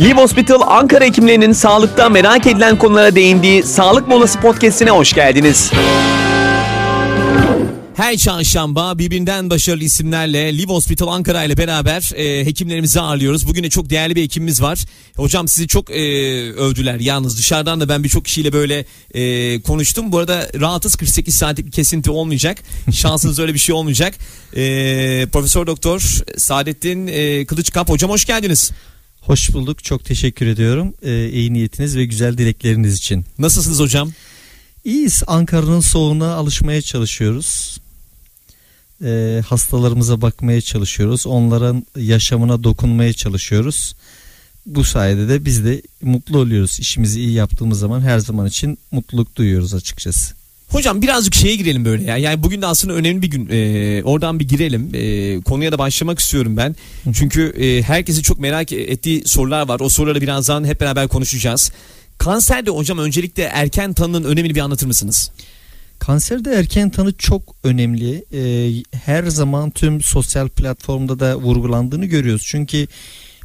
Live Hospital Ankara hekimlerinin sağlıkta merak edilen konulara değindiği Sağlık Molası Podcast'ine hoş geldiniz. Her çarşamba birbirinden başarılı isimlerle Live Hospital Ankara ile beraber e, hekimlerimizi ağırlıyoruz. Bugün de çok değerli bir hekimimiz var. Hocam sizi çok e, övdüler yalnız dışarıdan da ben birçok kişiyle böyle e, konuştum. Bu arada rahatız 48 saatlik bir kesinti olmayacak. Şansınız öyle bir şey olmayacak. E, Profesör Doktor Saadettin e, Kılıçkap hocam hoş geldiniz. Hoş bulduk. Çok teşekkür ediyorum. Ee, iyi niyetiniz ve güzel dilekleriniz için. Nasılsınız hocam? İyiyiz. Ankara'nın soğuğuna alışmaya çalışıyoruz. Ee, hastalarımıza bakmaya çalışıyoruz. Onların yaşamına dokunmaya çalışıyoruz. Bu sayede de biz de mutlu oluyoruz. İşimizi iyi yaptığımız zaman her zaman için mutluluk duyuyoruz açıkçası. Hocam birazcık şeye girelim böyle ya. Yani bugün de aslında önemli bir gün. Ee, oradan bir girelim. Ee, konuya da başlamak istiyorum ben. Çünkü e, herkesin çok merak ettiği sorular var. O soruları birazdan hep beraber konuşacağız. Kanserde hocam öncelikle erken tanının önemini bir anlatır mısınız? Kanserde erken tanı çok önemli. Ee, her zaman tüm sosyal platformda da vurgulandığını görüyoruz. Çünkü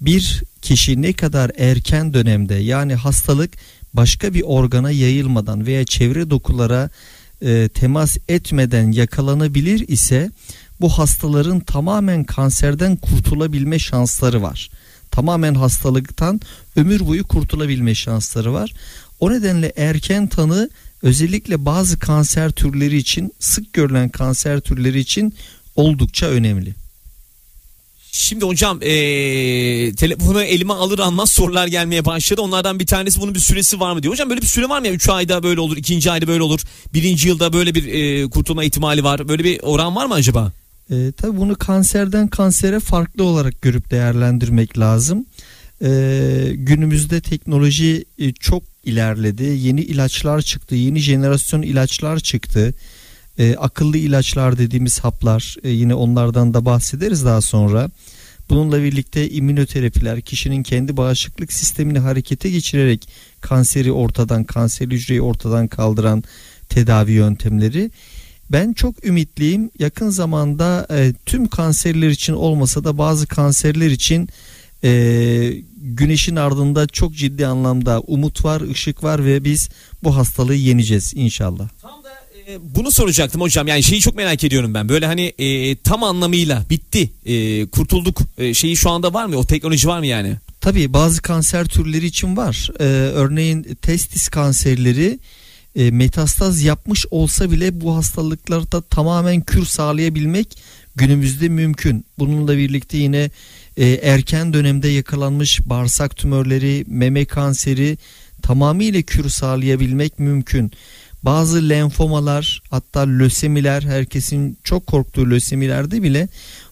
bir kişi ne kadar erken dönemde yani hastalık başka bir organa yayılmadan veya çevre dokulara e, temas etmeden yakalanabilir ise bu hastaların tamamen kanserden kurtulabilme şansları var. Tamamen hastalıktan ömür boyu kurtulabilme şansları var. O nedenle erken tanı özellikle bazı kanser türleri için sık görülen kanser türleri için oldukça önemli. Şimdi hocam ee, telefonu elime alır almaz sorular gelmeye başladı. Onlardan bir tanesi bunun bir süresi var mı diyor. Hocam böyle bir süre var mı ya? 3 ayda böyle olur, 2. ayda böyle olur. 1. yılda böyle bir e, kurtulma ihtimali var. Böyle bir oran var mı acaba? E, tabii bunu kanserden kansere farklı olarak görüp değerlendirmek lazım. E, günümüzde teknoloji e, çok ilerledi. Yeni ilaçlar çıktı. Yeni jenerasyon ilaçlar çıktı. E, akıllı ilaçlar dediğimiz haplar e, yine onlardan da bahsederiz daha sonra. Bununla birlikte immünoterapiler kişinin kendi bağışıklık sistemini harekete geçirerek kanseri ortadan kanser hücreyi ortadan kaldıran tedavi yöntemleri. Ben çok ümitliyim. Yakın zamanda e, tüm kanserler için olmasa da bazı kanserler için e, güneşin ardında çok ciddi anlamda umut var, ışık var ve biz bu hastalığı yeneceğiz inşallah. Tam da e, bunu soracaktım hocam. Yani şeyi çok merak ediyorum ben. Böyle hani e, tam anlamıyla bitti, e, kurtulduk e, şeyi şu anda var mı? O teknoloji var mı yani? Tabii bazı kanser türleri için var. Ee, örneğin testis kanserleri e, metastaz yapmış olsa bile bu hastalıklarda tamamen kür sağlayabilmek günümüzde mümkün. Bununla birlikte yine e, erken dönemde yakalanmış bağırsak tümörleri, meme kanseri tamamıyla kür sağlayabilmek mümkün. Bazı lenfomalar hatta lösemiler herkesin çok korktuğu lösemilerde bile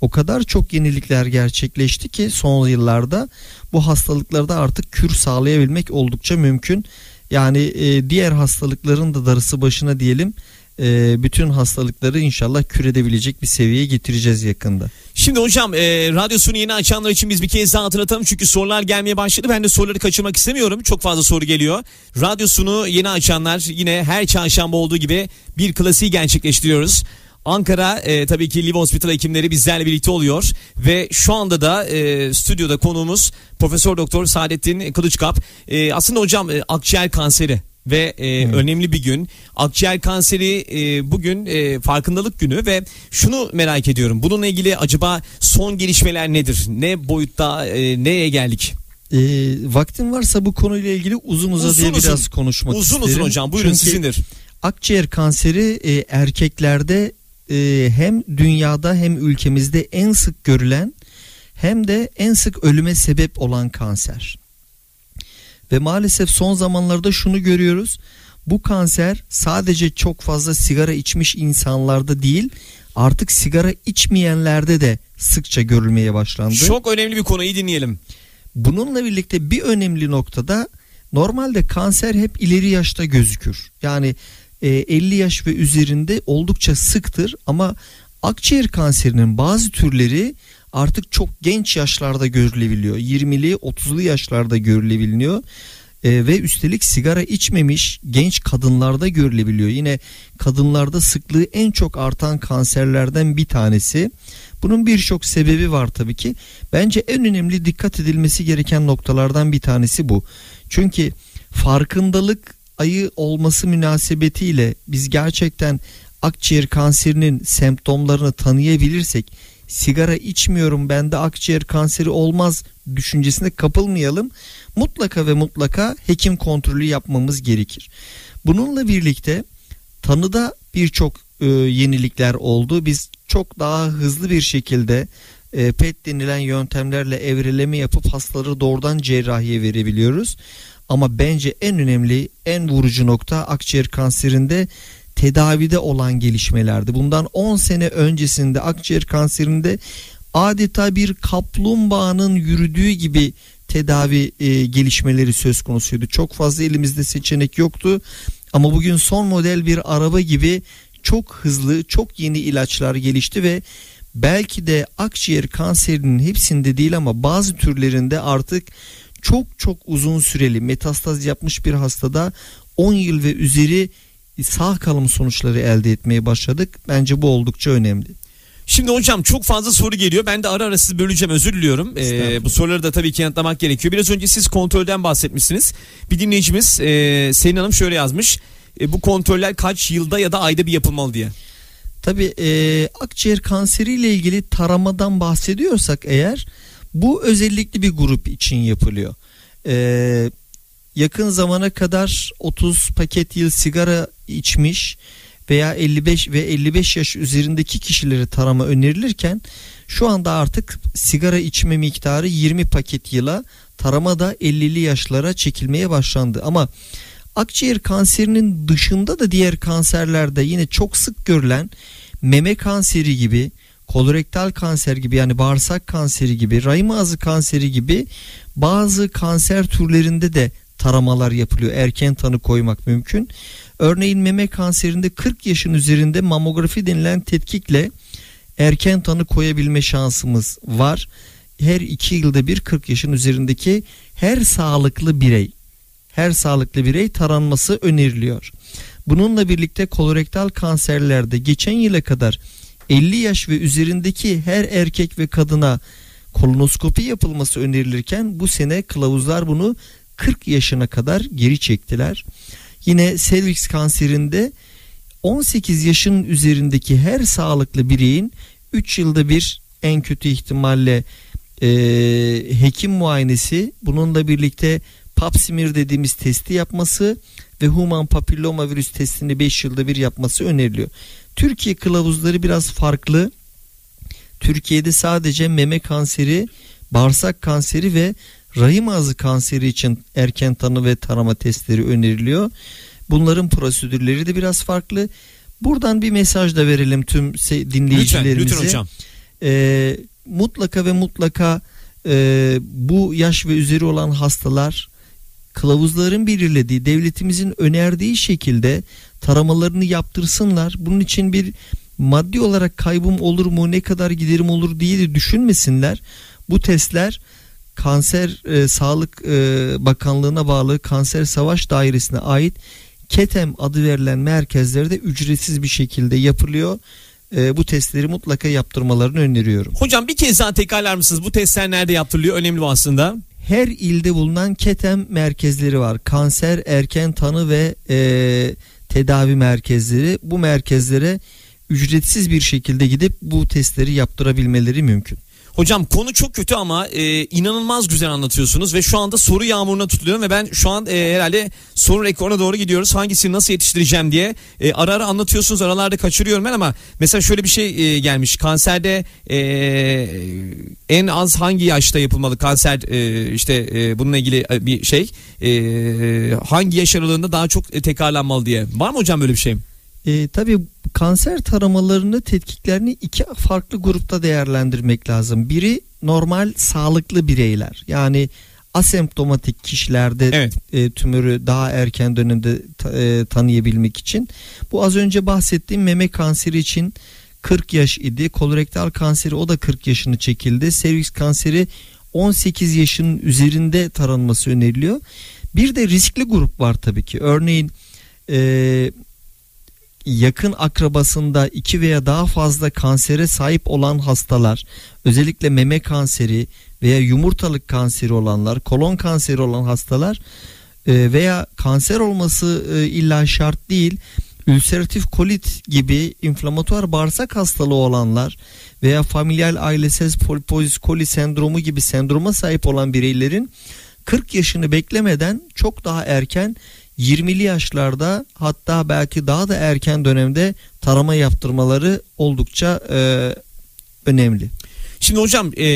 o kadar çok yenilikler gerçekleşti ki son yıllarda bu hastalıklarda artık kür sağlayabilmek oldukça mümkün. Yani e, diğer hastalıkların da darısı başına diyelim e, bütün hastalıkları inşallah kür edebilecek bir seviyeye getireceğiz yakında. Şimdi hocam e, radyosunu yeni açanlar için biz bir kez daha hatırlatalım çünkü sorular gelmeye başladı. Ben de soruları kaçırmak istemiyorum. Çok fazla soru geliyor. Radyosunu yeni açanlar yine her çarşamba olduğu gibi bir klasiği gerçekleştiriyoruz. Ankara e, tabii ki Live Hospital hekimleri bizlerle birlikte oluyor ve şu anda da e, stüdyoda konuğumuz Profesör Doktor Saadettin Kılıçkap. E, aslında hocam e, akciğer kanseri ve e, hmm. önemli bir gün. Akciğer kanseri e, bugün e, farkındalık günü ve şunu merak ediyorum. Bununla ilgili acaba son gelişmeler nedir? Ne boyutta e, neye geldik? E, vaktin varsa bu konuyla ilgili uzun uzadıya uzun, biraz konuşmak uzun isterim. Uzun uzun hocam buyurun Çünkü sizindir. Akciğer kanseri e, erkeklerde e, hem dünyada hem ülkemizde en sık görülen hem de en sık ölüme sebep olan kanser. Ve maalesef son zamanlarda şunu görüyoruz. Bu kanser sadece çok fazla sigara içmiş insanlarda değil artık sigara içmeyenlerde de sıkça görülmeye başlandı. Çok önemli bir konuyu dinleyelim. Bununla birlikte bir önemli noktada normalde kanser hep ileri yaşta gözükür. Yani 50 e, yaş ve üzerinde oldukça sıktır ama akciğer kanserinin bazı türleri artık çok genç yaşlarda görülebiliyor. 20'li 30'lu yaşlarda görülebiliyor. E, ve üstelik sigara içmemiş genç kadınlarda görülebiliyor. Yine kadınlarda sıklığı en çok artan kanserlerden bir tanesi. Bunun birçok sebebi var tabii ki. Bence en önemli dikkat edilmesi gereken noktalardan bir tanesi bu. Çünkü farkındalık ayı olması münasebetiyle biz gerçekten akciğer kanserinin semptomlarını tanıyabilirsek sigara içmiyorum bende akciğer kanseri olmaz düşüncesine kapılmayalım. Mutlaka ve mutlaka hekim kontrolü yapmamız gerekir. Bununla birlikte tanıda birçok e, yenilikler oldu. Biz çok daha hızlı bir şekilde e, PET denilen yöntemlerle evreleme yapıp hastaları doğrudan cerrahiye verebiliyoruz. Ama bence en önemli, en vurucu nokta akciğer kanserinde tedavide olan gelişmelerdi. Bundan 10 sene öncesinde akciğer kanserinde adeta bir kaplumbağanın yürüdüğü gibi tedavi e, gelişmeleri söz konusuydu. Çok fazla elimizde seçenek yoktu. Ama bugün son model bir araba gibi çok hızlı, çok yeni ilaçlar gelişti ve belki de akciğer kanserinin hepsinde değil ama bazı türlerinde artık çok çok uzun süreli metastaz yapmış bir hastada 10 yıl ve üzeri sağ kalım sonuçları elde etmeye başladık. Bence bu oldukça önemli. Şimdi hocam çok fazla soru geliyor. Ben de ara ara sizi böleceğim özür diliyorum. Ee, bu soruları da tabii ki yanıtlamak gerekiyor. Biraz önce siz kontrolden bahsetmişsiniz. Bir dinleyicimiz e, Selin Hanım şöyle yazmış. E, bu kontroller kaç yılda ya da ayda bir yapılmalı diye. Tabii e, akciğer kanseriyle ilgili taramadan bahsediyorsak eğer bu özellikle bir grup için yapılıyor. E, yakın zamana kadar 30 paket yıl sigara içmiş veya 55 ve 55 yaş üzerindeki kişilere tarama önerilirken şu anda artık sigara içme miktarı 20 paket yıla tarama da 50'li yaşlara çekilmeye başlandı. Ama akciğer kanserinin dışında da diğer kanserlerde yine çok sık görülen meme kanseri gibi kolorektal kanser gibi yani bağırsak kanseri gibi rahim ağzı kanseri gibi bazı kanser türlerinde de taramalar yapılıyor. Erken tanı koymak mümkün. Örneğin meme kanserinde 40 yaşın üzerinde mamografi denilen tetkikle erken tanı koyabilme şansımız var. Her 2 yılda bir 40 yaşın üzerindeki her sağlıklı birey her sağlıklı birey taranması öneriliyor. Bununla birlikte kolorektal kanserlerde geçen yıla kadar 50 yaş ve üzerindeki her erkek ve kadına kolonoskopi yapılması önerilirken bu sene kılavuzlar bunu 40 yaşına kadar geri çektiler. Yine serviks kanserinde 18 yaşın üzerindeki her sağlıklı bireyin 3 yılda bir en kötü ihtimalle e, hekim muayenesi bununla birlikte pap smear dediğimiz testi yapması ve human papilloma virüs testini 5 yılda bir yapması öneriliyor. Türkiye kılavuzları biraz farklı. Türkiye'de sadece meme kanseri, bağırsak kanseri ve rahim ağzı kanseri için erken tanı ve tarama testleri öneriliyor. Bunların prosedürleri de biraz farklı. Buradan bir mesaj da verelim tüm dinleyicilerimize. Lütfen, lütfen hocam. Ee, mutlaka ve mutlaka e, bu yaş ve üzeri olan hastalar kılavuzların belirlediği devletimizin önerdiği şekilde taramalarını yaptırsınlar. Bunun için bir maddi olarak kaybım olur mu ne kadar giderim olur diye de düşünmesinler. Bu testler Kanser e, Sağlık e, Bakanlığı'na bağlı Kanser Savaş Dairesi'ne ait KETEM adı verilen merkezlerde ücretsiz bir şekilde yapılıyor. E, bu testleri mutlaka yaptırmalarını öneriyorum. Hocam bir kez daha tekrarlar mısınız? Bu testler nerede yaptırılıyor? Önemli bu aslında. Her ilde bulunan KETEM merkezleri var. Kanser erken tanı ve e, tedavi merkezleri. Bu merkezlere ücretsiz bir şekilde gidip bu testleri yaptırabilmeleri mümkün. Hocam konu çok kötü ama e, inanılmaz güzel anlatıyorsunuz ve şu anda soru yağmuruna tutuluyorum ve ben şu an e, herhalde soru rekoruna doğru gidiyoruz. Hangisini nasıl yetiştireceğim diye e, ara ara anlatıyorsunuz aralarda kaçırıyorum ben ama mesela şöyle bir şey e, gelmiş. Kanserde e, en az hangi yaşta yapılmalı kanser e, işte e, bununla ilgili e, bir şey e, hangi yaş aralığında daha çok e, tekrarlanmalı diye. Var mı hocam böyle bir şey? E, tabii kanser taramalarını tetkiklerini iki farklı grupta değerlendirmek lazım. Biri normal sağlıklı bireyler yani asemptomatik kişilerde evet. e, tümörü daha erken dönemde e, tanıyabilmek için. Bu az önce bahsettiğim meme kanseri için 40 yaş idi. Kolorektal kanseri o da 40 yaşını çekildi. Serviks kanseri 18 yaşının üzerinde taranması öneriliyor. Bir de riskli grup var tabii ki. Örneğin e, yakın akrabasında iki veya daha fazla kansere sahip olan hastalar, özellikle meme kanseri veya yumurtalık kanseri olanlar, kolon kanseri olan hastalar e, veya kanser olması e, illa şart değil. Ülseratif kolit gibi inflamatuar bağırsak hastalığı olanlar veya familial ailesel poliposis coli sendromu gibi sendroma sahip olan bireylerin 40 yaşını beklemeden çok daha erken 20'li yaşlarda hatta belki daha da erken dönemde tarama yaptırmaları oldukça e, önemli. Şimdi hocam e,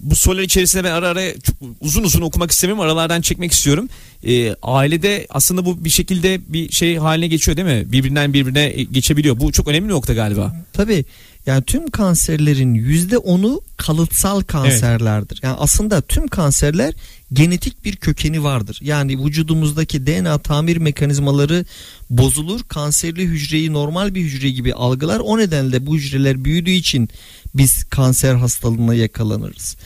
bu sorular içerisinde ben ara ara çok uzun uzun okumak istemiyorum. Aralardan çekmek istiyorum. E, ailede aslında bu bir şekilde bir şey haline geçiyor değil mi? Birbirinden birbirine geçebiliyor. Bu çok önemli bir nokta galiba. Tabii yani tüm kanserlerin yüzde onu kalıtsal kanserlerdir. Yani aslında tüm kanserler genetik bir kökeni vardır. Yani vücudumuzdaki DNA tamir mekanizmaları bozulur. Kanserli hücreyi normal bir hücre gibi algılar. O nedenle bu hücreler büyüdüğü için biz kanser hastalığına yakalanırız.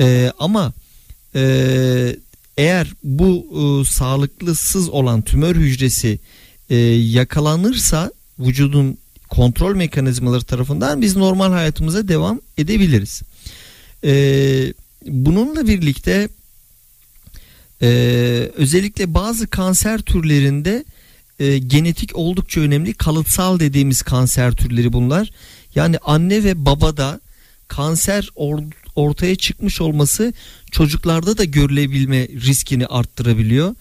Ee, ama e, eğer bu e, sağlıklısız olan tümör hücresi e, yakalanırsa vücudun kontrol mekanizmaları tarafından biz normal hayatımıza devam edebiliriz. Ee, bununla birlikte e, özellikle bazı kanser türlerinde e, genetik oldukça önemli kalıtsal dediğimiz kanser türleri bunlar. Yani anne ve babada kanser or, ortaya çıkmış olması çocuklarda da görülebilme riskini arttırabiliyor.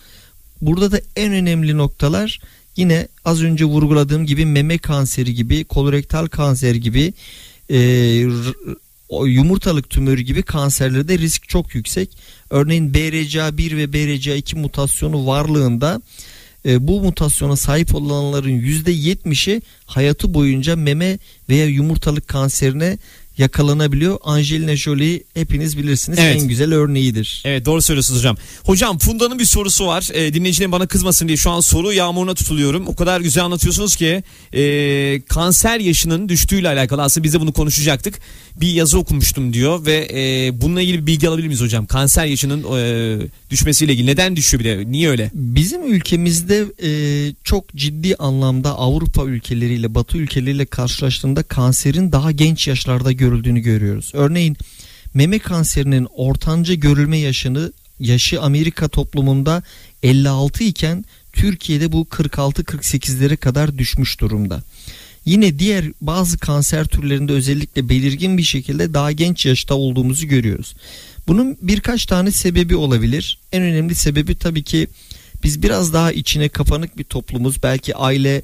Burada da en önemli noktalar yine az önce vurguladığım gibi meme kanseri gibi kolorektal kanser gibi e, yumurtalık tümörü gibi kanserlerde risk çok yüksek. Örneğin BRCA1 ve BRCA2 mutasyonu varlığında e, bu mutasyona sahip olanların %70'i hayatı boyunca meme veya yumurtalık kanserine yakalanabiliyor. Angelina Jolie hepiniz bilirsiniz Evet. en güzel örneğidir. Evet doğru söylüyorsunuz hocam. Hocam Funda'nın bir sorusu var. E, dinleyicilerin bana kızmasın diye şu an soru yağmuruna tutuluyorum. O kadar güzel anlatıyorsunuz ki e, kanser yaşının düştüğüyle alakalı aslında biz de bunu konuşacaktık. Bir yazı okumuştum diyor ve e, bununla ilgili bir bilgi alabilir miyiz hocam? Kanser yaşının e, düşmesiyle ilgili neden düşüyor bir de? Niye öyle? Bizim ülkemizde e, çok ciddi anlamda Avrupa ülkeleriyle Batı ülkeleriyle karşılaştığında kanserin daha genç yaşlarda görüldüğünü görüyoruz. Örneğin meme kanserinin ortanca görülme yaşını yaşı Amerika toplumunda 56 iken Türkiye'de bu 46-48'lere kadar düşmüş durumda. Yine diğer bazı kanser türlerinde özellikle belirgin bir şekilde daha genç yaşta olduğumuzu görüyoruz. Bunun birkaç tane sebebi olabilir. En önemli sebebi tabii ki biz biraz daha içine kapanık bir toplumuz. Belki aile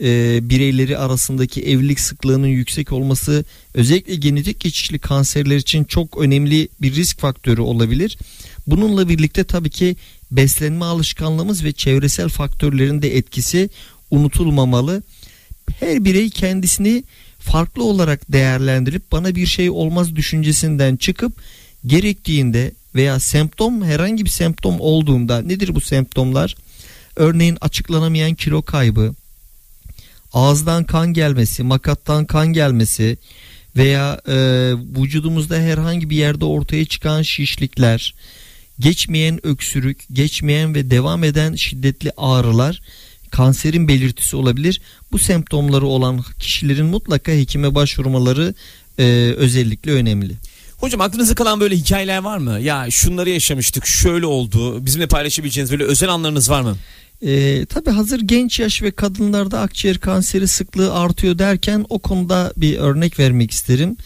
e, bireyleri arasındaki evlilik sıklığının yüksek olması özellikle genetik geçişli kanserler için çok önemli bir risk faktörü olabilir. Bununla birlikte tabii ki beslenme alışkanlığımız ve çevresel faktörlerin de etkisi unutulmamalı. Her birey kendisini farklı olarak değerlendirip bana bir şey olmaz düşüncesinden çıkıp gerektiğinde veya semptom herhangi bir semptom olduğunda nedir bu semptomlar? Örneğin açıklanamayan kilo kaybı, ağızdan kan gelmesi, makattan kan gelmesi veya e, vücudumuzda herhangi bir yerde ortaya çıkan şişlikler, geçmeyen öksürük, geçmeyen ve devam eden şiddetli ağrılar kanserin belirtisi olabilir. Bu semptomları olan kişilerin mutlaka hekime başvurmaları e, özellikle önemli. Hocam aklınıza kalan böyle hikayeler var mı? Ya şunları yaşamıştık, şöyle oldu. Bizimle paylaşabileceğiniz böyle özel anlarınız var mı? E, tabii hazır genç yaş ve kadınlarda akciğer kanseri sıklığı artıyor derken o konuda bir örnek vermek isterim.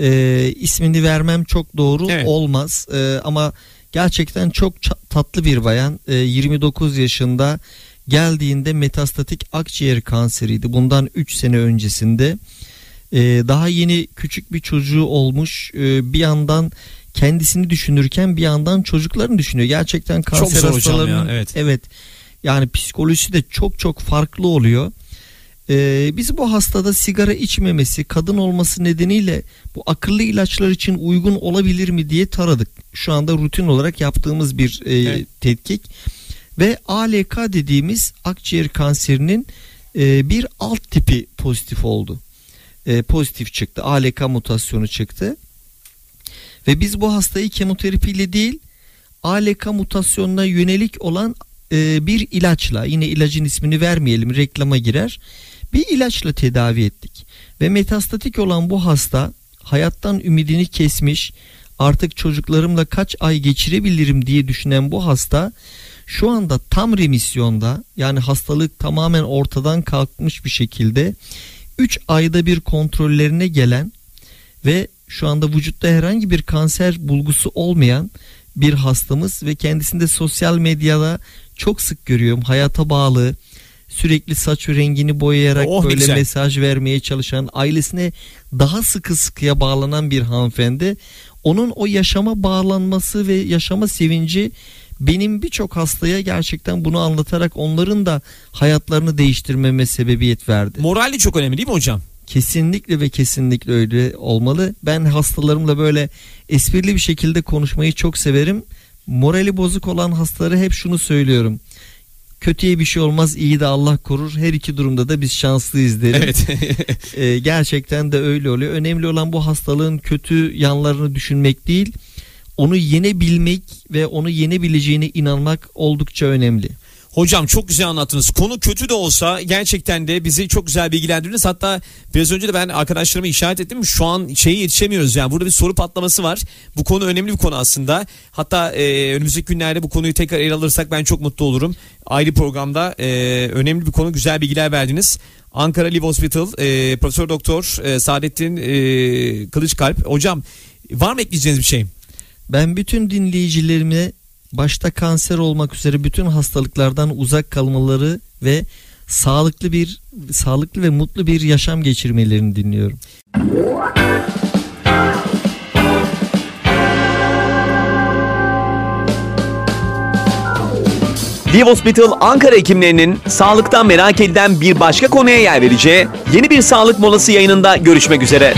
E, ismini vermem çok doğru Evet. olmaz E, ama gerçekten çok tatlı bir bayan E, 29 yaşında geldiğinde metastatik akciğer kanseriydi bundan 3 sene öncesinde. E, daha yeni küçük bir çocuğu olmuş E, bir yandan kendisini düşünürken bir yandan çocuklarını düşünüyor. Gerçekten kanser hastalarının evet. evet yani psikolojisi de çok çok farklı oluyor. Ee, biz bu hastada sigara içmemesi, kadın olması nedeniyle bu akıllı ilaçlar için uygun olabilir mi diye taradık. Şu anda rutin olarak yaptığımız bir e, Evet. tetkik ve ALK dediğimiz akciğer kanserinin e, bir alt tipi pozitif oldu. E, pozitif çıktı. ALK mutasyonu çıktı. Ve biz bu hastayı kemoterapiyle değil ALK mutasyonuna yönelik olan e, bir ilaçla yine ilacın ismini vermeyelim reklama girer. Bir ilaçla tedavi ettik. Ve metastatik olan bu hasta hayattan ümidini kesmiş artık çocuklarımla kaç ay geçirebilirim diye düşünen bu hasta şu anda tam remisyonda yani hastalık tamamen ortadan kalkmış bir şekilde 3 ayda bir kontrollerine gelen ve şu anda vücutta herhangi bir kanser bulgusu olmayan bir hastamız ve kendisinde sosyal medyada çok sık görüyorum. Hayata bağlı, sürekli saç rengini boyayarak Oh, böyle güzel. mesaj vermeye çalışan, ailesine daha sıkı sıkıya bağlanan bir hanımefendi. Onun o yaşama bağlanması ve yaşama sevinci benim birçok hastaya gerçekten bunu anlatarak onların da hayatlarını değiştirmeme sebebiyet verdi. Moral de çok önemli değil mi hocam? Kesinlikle ve kesinlikle öyle olmalı. Ben hastalarımla böyle esprili bir şekilde konuşmayı çok severim. Morali bozuk olan hastalara hep şunu söylüyorum. Kötüye bir şey olmaz, iyi de Allah korur. Her iki durumda da biz şanslıyız derim. Evet. Ee, gerçekten de öyle oluyor. Önemli olan bu hastalığın kötü yanlarını düşünmek değil, onu yenebilmek ve onu yenebileceğine inanmak oldukça önemli. Hocam çok güzel anlattınız. Konu kötü de olsa gerçekten de bizi çok güzel bilgilendirdiniz. Hatta biraz önce de ben arkadaşlarıma işaret ettim. Şu an şeye yetişemiyoruz yani. Burada bir soru patlaması var. Bu konu önemli bir konu aslında. Hatta e, önümüzdeki günlerde bu konuyu tekrar ele alırsak ben çok mutlu olurum. Ayrı programda e, önemli bir konu güzel bilgiler verdiniz. Ankara Live Hospital e, Profesör Doktor e, Saadettin e, Kılıçkalp. Hocam var mı ekleyeceğiniz bir şey? Ben bütün dinleyicilerime başta kanser olmak üzere bütün hastalıklardan uzak kalmaları ve sağlıklı bir sağlıklı ve mutlu bir yaşam geçirmelerini dinliyorum. Live Hospital Ankara hekimlerinin sağlıktan merak edilen bir başka konuya yer vereceği yeni bir sağlık molası yayınında görüşmek üzere.